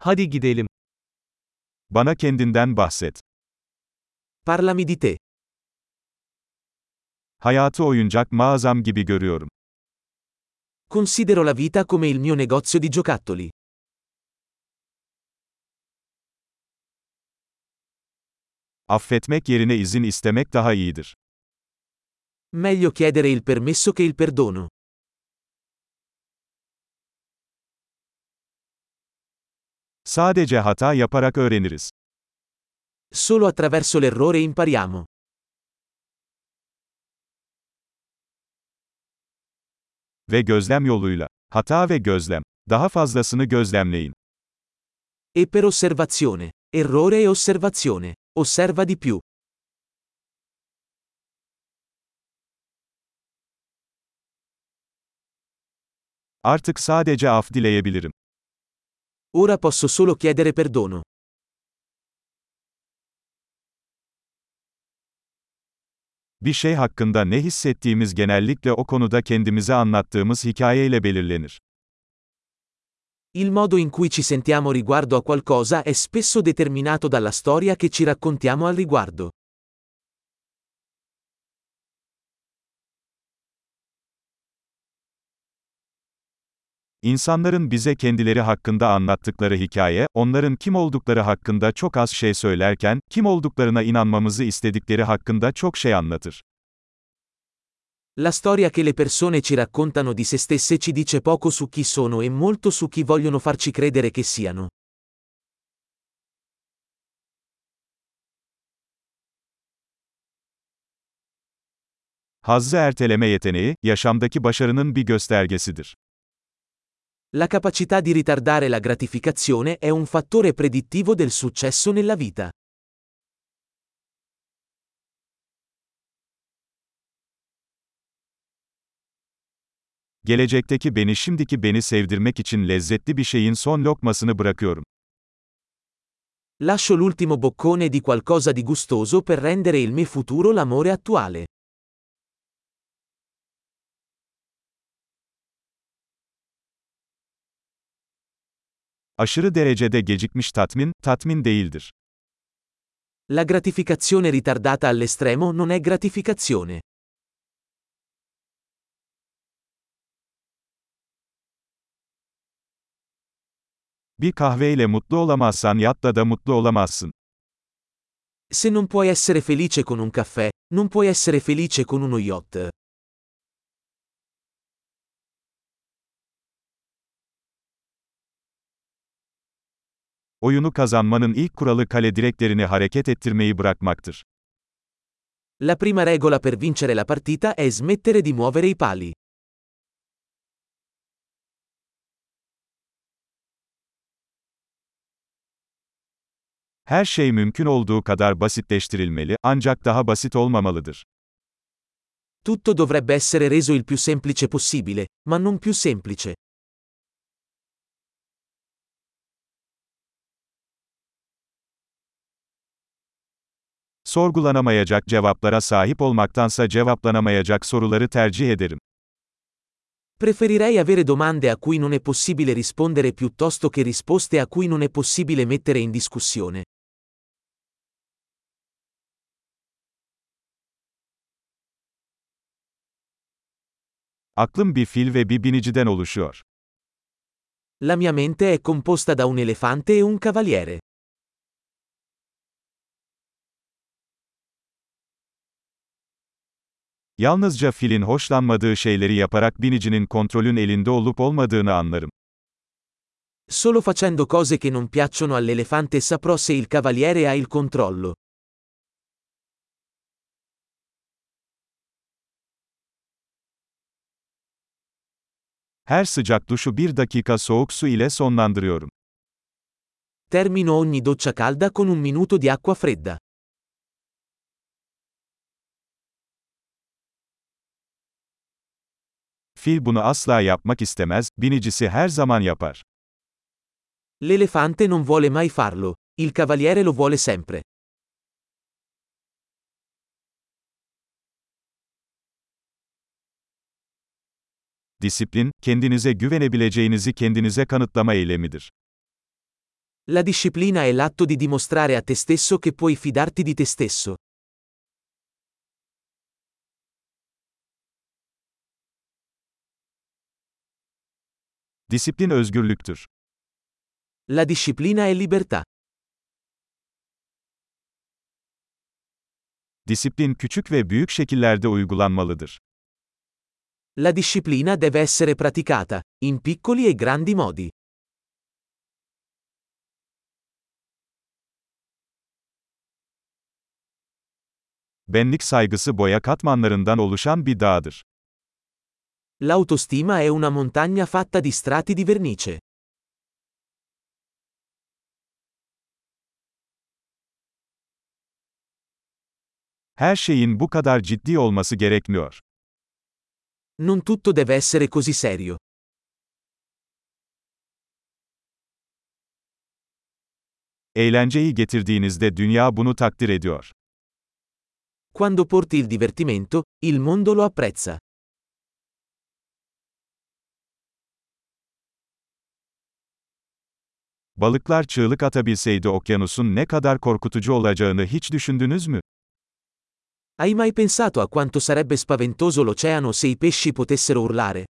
Hadi gidelim. Bana kendinden bahset. Parlami di te. Hayatı oyuncak mağazam gibi görüyorum. Considero la vita come il mio negozio di giocattoli. Affetmek yerine izin istemek daha iyidir. Meglio chiedere il permesso che il perdono. Sadece hata yaparak öğreniriz. Solo attraverso l'errore impariamo. Ve gözlem yoluyla. Hata ve gözlem. Daha fazlasını gözlemleyin. E per osservazione. Errore e osservazione. Osserva di più. Artık sadece af dileyebilirim. Ora posso solo chiedere perdono. Bir şey hakkında ne hissettiğimiz genellikle o konuda kendimize anlattığımız hikayeyle belirlenir. Il modo in cui ci sentiamo riguardo a qualcosa è spesso determinato dalla storia che ci raccontiamo al riguardo. İnsanların bize kendileri hakkında anlattıkları hikaye, onların kim oldukları hakkında çok az şey söylerken, kim olduklarına inanmamızı istedikleri hakkında çok şey anlatır. La storia che le persone ci raccontano di se stesse ci dice poco su chi sono e molto su chi vogliono farci credere che siano. Hazzı erteleme yeteneği, yaşamdaki başarının bir göstergesidir. La capacità di ritardare la gratificazione è un fattore predittivo del successo nella vita. Gelecekteki beni şimdiki beni sevdirmek için lezzetli bir şeyin son lokmasını bırakıyorum. Lascio l'ultimo boccone di qualcosa di gustoso per rendere il me futuro l'amore attuale. Aşırı derecede gecikmiş tatmin, tatmin değildir. La gratificazione ritardata all'estremo non è gratificazione. Bir kahveyle mutlu olamazsan yatta da mutlu olamazsın. Se non puoi essere felice con un caffè, non puoi essere felice con uno yacht. Oyunu kazanmanın ilk kuralı kale direklerini hareket ettirmeyi bırakmaktır. La prima regola per vincere la partita è smettere di muovere i pali. Her şey mümkün olduğu kadar basitleştirilmeli, ancak daha basit olmamalıdır. Tutto dovrebbe essere reso il più semplice possibile, ma non più semplice. Sorgulanamayacak cevaplara sahip olmaktansa cevaplanamayacak soruları tercih ederim. Preferirei avere domande a cui non è possibile rispondere piuttosto che risposte a cui non è possibile mettere in discussione. Aklım bir fil ve bir biniciden oluşuyor. La mia mente è composta da un elefante e un cavaliere. Yalnızca filin hoşlanmadığı şeyleri yaparak binicinin kontrolün elinde olup olmadığını anlarım. Solo facendo cose che non piacciono all'elefante saprò se il cavaliere ha il controllo. Her sıcak duşu bir dakika soğuk su ile sonlandırıyorum. Termino ogni doccia calda con un minuto di acqua fredda. Fil bunu asla yapmak istemez, binicisi her zaman yapar. L'elefante non vuole mai farlo, il cavaliere lo vuole sempre. Disiplin, kendinize güvenebileceğinizi kendinize kanıtlama eylemidir. La disciplina è l'atto di dimostrare a te stesso che puoi fidarti di te stesso. Disiplin özgürlüktür. La disciplina è libertà. Disiplin küçük ve büyük şekillerde uygulanmalıdır. La disciplina deve essere praticata, in piccoli e grandi modi. Benlik saygısı boya katmanlarından oluşan bir dağdır. L'autostima è una montagna fatta di strati di vernice. Her şeyin bu kadar ciddi olması gerekmiyor. Non tutto deve essere così serio. Eğlenceyi getirdiğinizde dünya bunu takdir ediyor. Quando porti il divertimento, il mondo lo apprezza. Balıklar çığlık atabilseydi okyanusun ne kadar korkutucu olacağını hiç düşündünüz mü? Hai mai pensato a quanto sarebbe spaventoso l'oceano se i pesci potessero urlare?